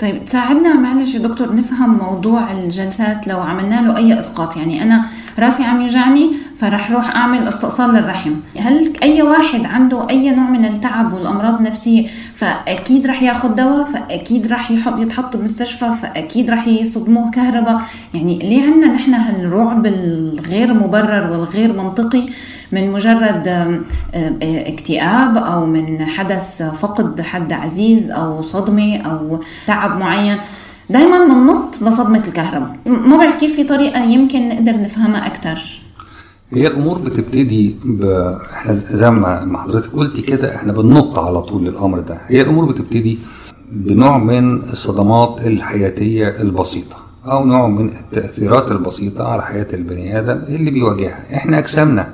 طيب تساعدنا معلش يا دكتور نفهم موضوع الجلسات لو عملنا له أي إسقاط. يعني أنا راسي عم يوجعني فرح روح أعمل استئصال للرحم. هل أي واحد عنده أي نوع من التعب والأمراض النفسية فأكيد رح ياخذ دواء فأكيد رح يحط يتحط بمستشفى فأكيد رح يصدموه كهرباء؟ يعني ليه عندنا نحن هالرعب الغير مبرر والغير منطقي؟ من مجرد اكتئاب أو من حدث فقد حد عزيز أو صدمة أو تعب معين دائما بننط لصدمة الكهرباء. ما بعرف كيف في طريقة يمكن نقدر نفهمها أكثر هي الأمور بتبتدي ب... إحنا زي ما حضرتك قلتي كده إحنا بننط على طول للأمر ده. هي الأمور بتبتدي بنوع من الصدمات الحياتية البسيطة أو نوع من التأثيرات البسيطة على حياة البني آدم اللي بيواجهها. إحنا أجسامنا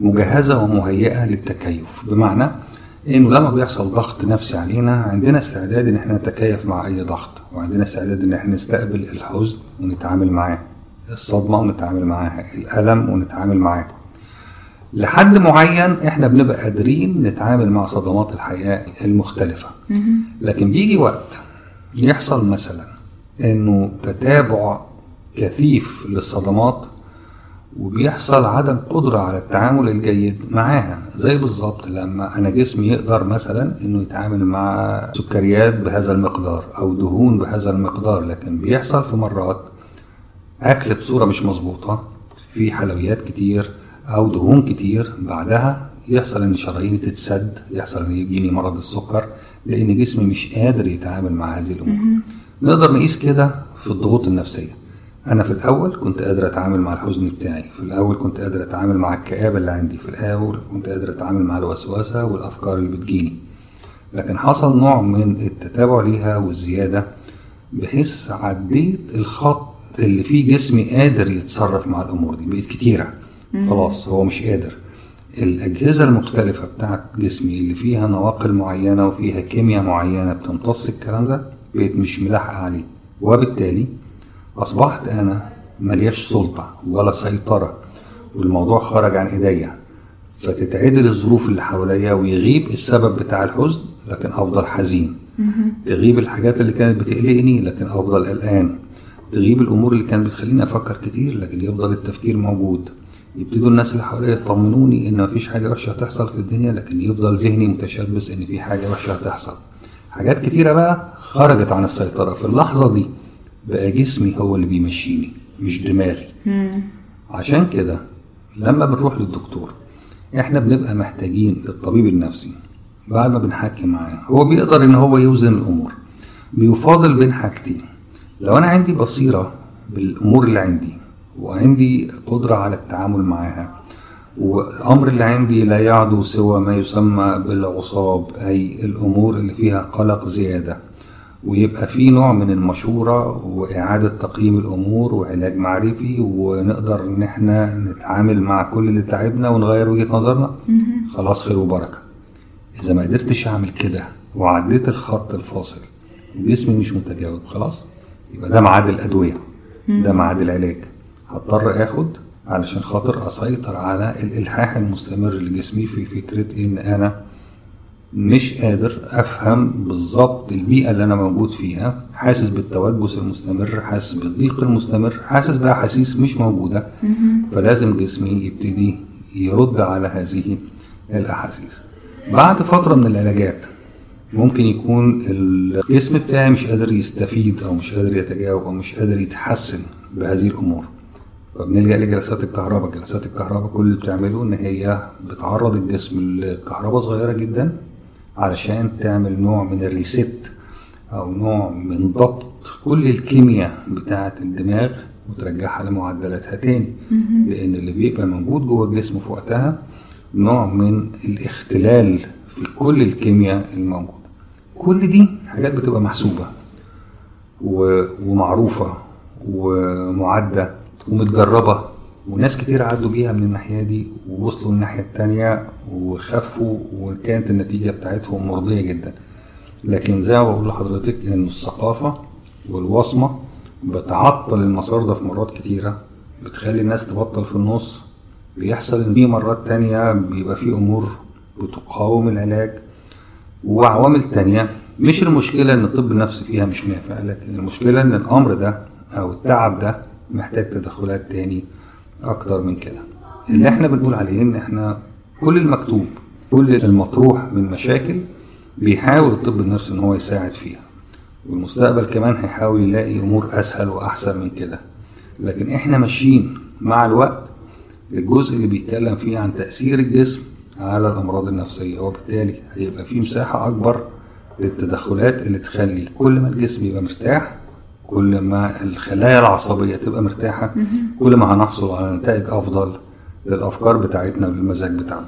مجهزة ومهيئة للتكيف. بمعنى إنه لما بيحصل ضغط نفسي علينا عندنا استعداد إن إحنا نتكيف مع أي ضغط وعندنا استعداد إن إحنا نستقبل الحزن ونتعامل معاه الصدمة ونتعامل معاها الألم ونتعامل معاه. لحد معين إحنا بنبقى قادرين نتعامل مع صدمات الحياة المختلفة. لكن بيجي وقت يحصل مثلا إنه تتابع كثيف للصدمات وبيحصل عدم قدرة على التعامل الجيد معاها. زي بالظبط لما أنا جسمي يقدر مثلا إنه يتعامل مع سكريات بهذا المقدار أو دهون بهذا المقدار لكن بيحصل في مرات أكل بصورة مش مظبوطة في حلويات كتير أو دهون كتير بعدها يحصل إن شراييني تتسد يحصل إن يجيني مرض السكر لأن جسمي مش قادر يتعامل مع هذه الأمور. نقدر نقيس كده في الضغوط النفسية. أنا في الأول كنت قادر أتعامل مع الحزن بتاعي. في الأول كنت قادر أتعامل مع الكآبة اللي عندي. في الأول كنت قادر أتعامل مع الوسوسة والأفكار اللي بتجيني. لكن حصل نوع من التتابع ليها والزيادة بحيث عديت الخط اللي فيه جسمي قادر يتصرف مع الأمور دي. بقت كتيرة. خلاص هو مش قادر. الأجهزة المختلفة بتاعت جسمي اللي فيها نواقل معينة وفيها كيمياء معينة بتمتص الكلام ده بقت مش ملاحقة عليه. وبالتالي أصبحت أنا ملياش سلطة ولا سيطرة والموضوع خرج عن إيديا. فتتعدل الظروف اللي حواليا ويغيب السبب بتاع الحزن لكن أفضل حزين. تغيب الحاجات اللي كانت بتقلقني لكن أفضل قلقان. تغيب الأمور اللي كانت بتخليني أفكر كتير لكن يفضل التفكير موجود. يبتدوا الناس اللي حواليا يطمنوني إن مفيش حاجة وحشة هتحصل في الدنيا لكن يفضل ذهني متشبث إن في حاجة وحشة هتحصل. حاجات كتيرة بقى خرجت عن السيطرة في اللحظة دي. بقى جسمي هو اللي بيمشيني مش دماغي. عشان كده لما بنروح للدكتور إحنا بنبقى محتاجين للطبيب النفسي. بعد ما بنحكي معاه هو بيقدر إن هو يوزن الأمور. بيفاضل بين حاجتين. لو أنا عندي بصيرة بالأمور اللي عندي وعندي قدرة على التعامل معاها والأمر اللي عندي لا يعدو سوى ما يسمى بالعصاب أي الأمور اللي فيها قلق زيادة ويبقى في نوع من المشورة وإعادة تقييم الأمور وعلاج معرفي ونقدر إن إحنا نتعامل مع كل اللي تعبنا ونغير وجهة نظرنا. خلاص خير وبركة. إذا ما قدرتش أعمل كده وعديت الخط الفاصل وجسمي مش متجاوب خلاص يبقى ده ميعاد الأدوية ده ميعاد العلاج. هضطر آخد علشان خاطر أسيطر على الإلحاح المستمر لجسمي في فكرة إن أنا مش قادر أفهم بالظبط البيئة اللي أنا موجود فيها. حاسس بالتوجس المستمر حاسس بالضيق المستمر حاسس بأحاسيس مش موجودة. فلازم جسمي يبتدي يرد على هذه الأحاسيس. بعد فترة من العلاجات ممكن يكون الجسم بتاعي مش قادر يستفيد أو مش قادر يتجاوب أو مش قادر يتحسن بهذه الأمور. فبنلجأ لجلسات الكهرباء. جلسات الكهرباء كل اللي بتعمله إن هي بتعرض الجسم لكهرباء صغيرة جدا. علشان تعمل نوع من الريست أو نوع من ضبط كل الكيمياء بتاعة الدماغ وترجعها لمعدلاتها تاني. لأن اللي بيبقى موجود جوه الجسم في وقتها نوع من الاختلال في كل الكيمياء الموجودة. كل دي حاجات بتبقى محسوبة ومعروفة ومعدة ومتجربة. وناس كتير عدوا بيها من الناحية دي ووصلوا الناحية التانية وخفوا وكانت النتيجة بتاعتهم مرضية جدا. لكن زي ما بقول لحضرتك إن الثقافة والوصمة بتعطل المسار ده في مرات كتيرة بتخلي الناس تبطل في النص. بيحصل إن في مرات تانية بيبقى في أمور بتقاوم العلاج. وعوامل تانية مش المشكلة إن الطب النفسي فيها مش نافع لكن المشكلة إن الأمر ده أو التعب ده محتاج تدخلات تاني. أكتر من كده. اللي إحنا بنقول عليه إن إحنا كل المكتوب كل المطروح من مشاكل بيحاول الطب النفسي إن هو يساعد فيها. والمستقبل كمان هيحاول يلاقي أمور أسهل وأحسن من كده. لكن إحنا ماشيين مع الوقت. الجزء اللي بيتكلم فيه عن تأثير الجسم على الأمراض النفسية وبالتالي هيبقى في مساحة أكبر للتدخلات اللي تخلي كل ما الجسم يبقى مرتاح كل ما الخلايا العصبية تبقى مرتاحة كل ما هنحصل على نتائج أفضل للأفكار بتاعتنا وللمزاج بتاعنا.